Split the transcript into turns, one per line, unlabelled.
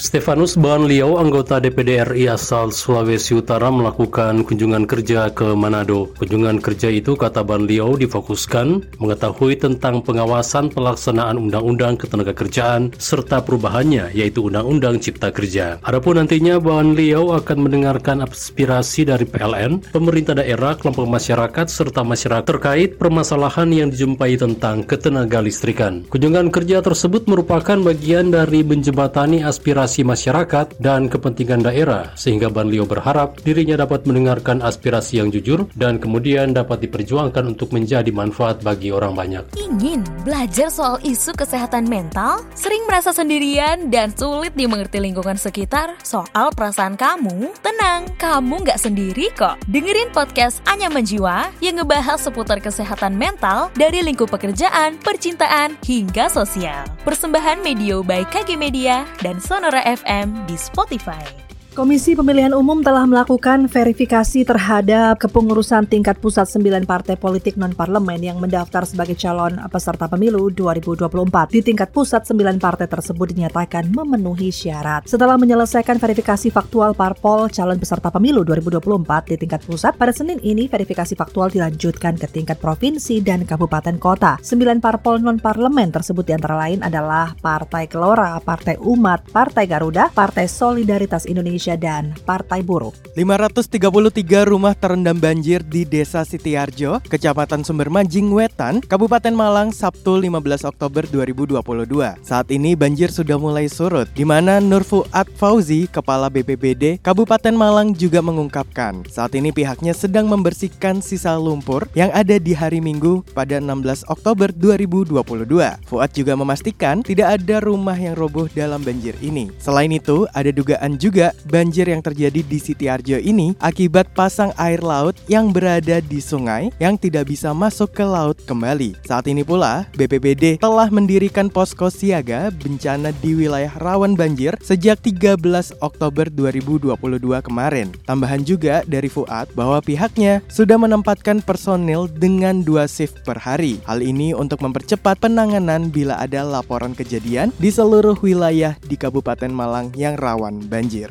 Stefanus Banliau, anggota DPD RI asal Sulawesi Utara melakukan kunjungan kerja ke Manado. Kunjungan kerja itu, kata Banliau, difokuskan mengetahui tentang pengawasan pelaksanaan Undang-Undang Ketenagakerjaan serta perubahannya, yaitu Undang-Undang Cipta Kerja. Adapun nantinya Banliau akan mendengarkan aspirasi dari PLN, pemerintah daerah, kelompok masyarakat, serta masyarakat terkait permasalahan yang dijumpai tentang ketenaga listrikan. Kunjungan kerja tersebut merupakan bagian dari menjembatani aspirasi aspirasi masyarakat dan kepentingan daerah, sehingga Banlio berharap dirinya dapat mendengarkan aspirasi yang jujur dan kemudian dapat diperjuangkan untuk menjadi manfaat bagi orang banyak.
Ingin belajar soal isu kesehatan mental? Sering merasa sendirian dan sulit dimengerti lingkungan sekitar soal perasaan kamu? Tenang, kamu nggak sendiri kok. Dengerin podcast Anya Menjiwa yang ngebahas seputar kesehatan mental dari lingkup pekerjaan, percintaan, hingga sosial. Persembahan Medio by KG Media dan Sonora FM di Spotify.
Komisi Pemilihan Umum telah melakukan verifikasi terhadap kepengurusan tingkat pusat 9 partai politik non-parlemen yang mendaftar sebagai calon peserta pemilu 2024. Di tingkat pusat, 9 partai tersebut dinyatakan memenuhi syarat. Setelah menyelesaikan verifikasi faktual parpol calon peserta pemilu 2024 di tingkat pusat, pada Senin ini verifikasi faktual dilanjutkan ke tingkat provinsi dan kabupaten kota. 9 parpol non-parlemen tersebut di antara lain adalah Partai Gelora, Partai Umat, Partai Garuda, Partai Solidaritas Indonesia, Indonesia dan Partai Buruh.
533 rumah terendam banjir di Desa Sitiarjo, Kecamatan Sumber Manjing Wetan, Kabupaten Malang, Sabtu 15 Oktober 2022. Saat ini banjir sudah mulai surut, di mana Nur Fuad Fauzi, Kepala BPBD Kabupaten Malang juga mengungkapkan, saat ini pihaknya sedang membersihkan sisa lumpur yang ada di hari Minggu pada 16 Oktober 2022. Fuad juga memastikan tidak ada rumah yang roboh dalam banjir ini. Selain itu, ada dugaan juga banjir yang terjadi di Sitiarjo ini akibat pasang air laut yang berada di sungai yang tidak bisa masuk ke laut kembali. Saat ini pula, BPBD telah mendirikan posko siaga bencana di wilayah rawan banjir sejak 13 Oktober 2022 kemarin. Tambahan juga dari Fuad bahwa pihaknya sudah menempatkan personil dengan dua shift per hari. Hal ini untuk mempercepat penanganan bila ada laporan kejadian di seluruh wilayah di Kabupaten Malang yang rawan banjir.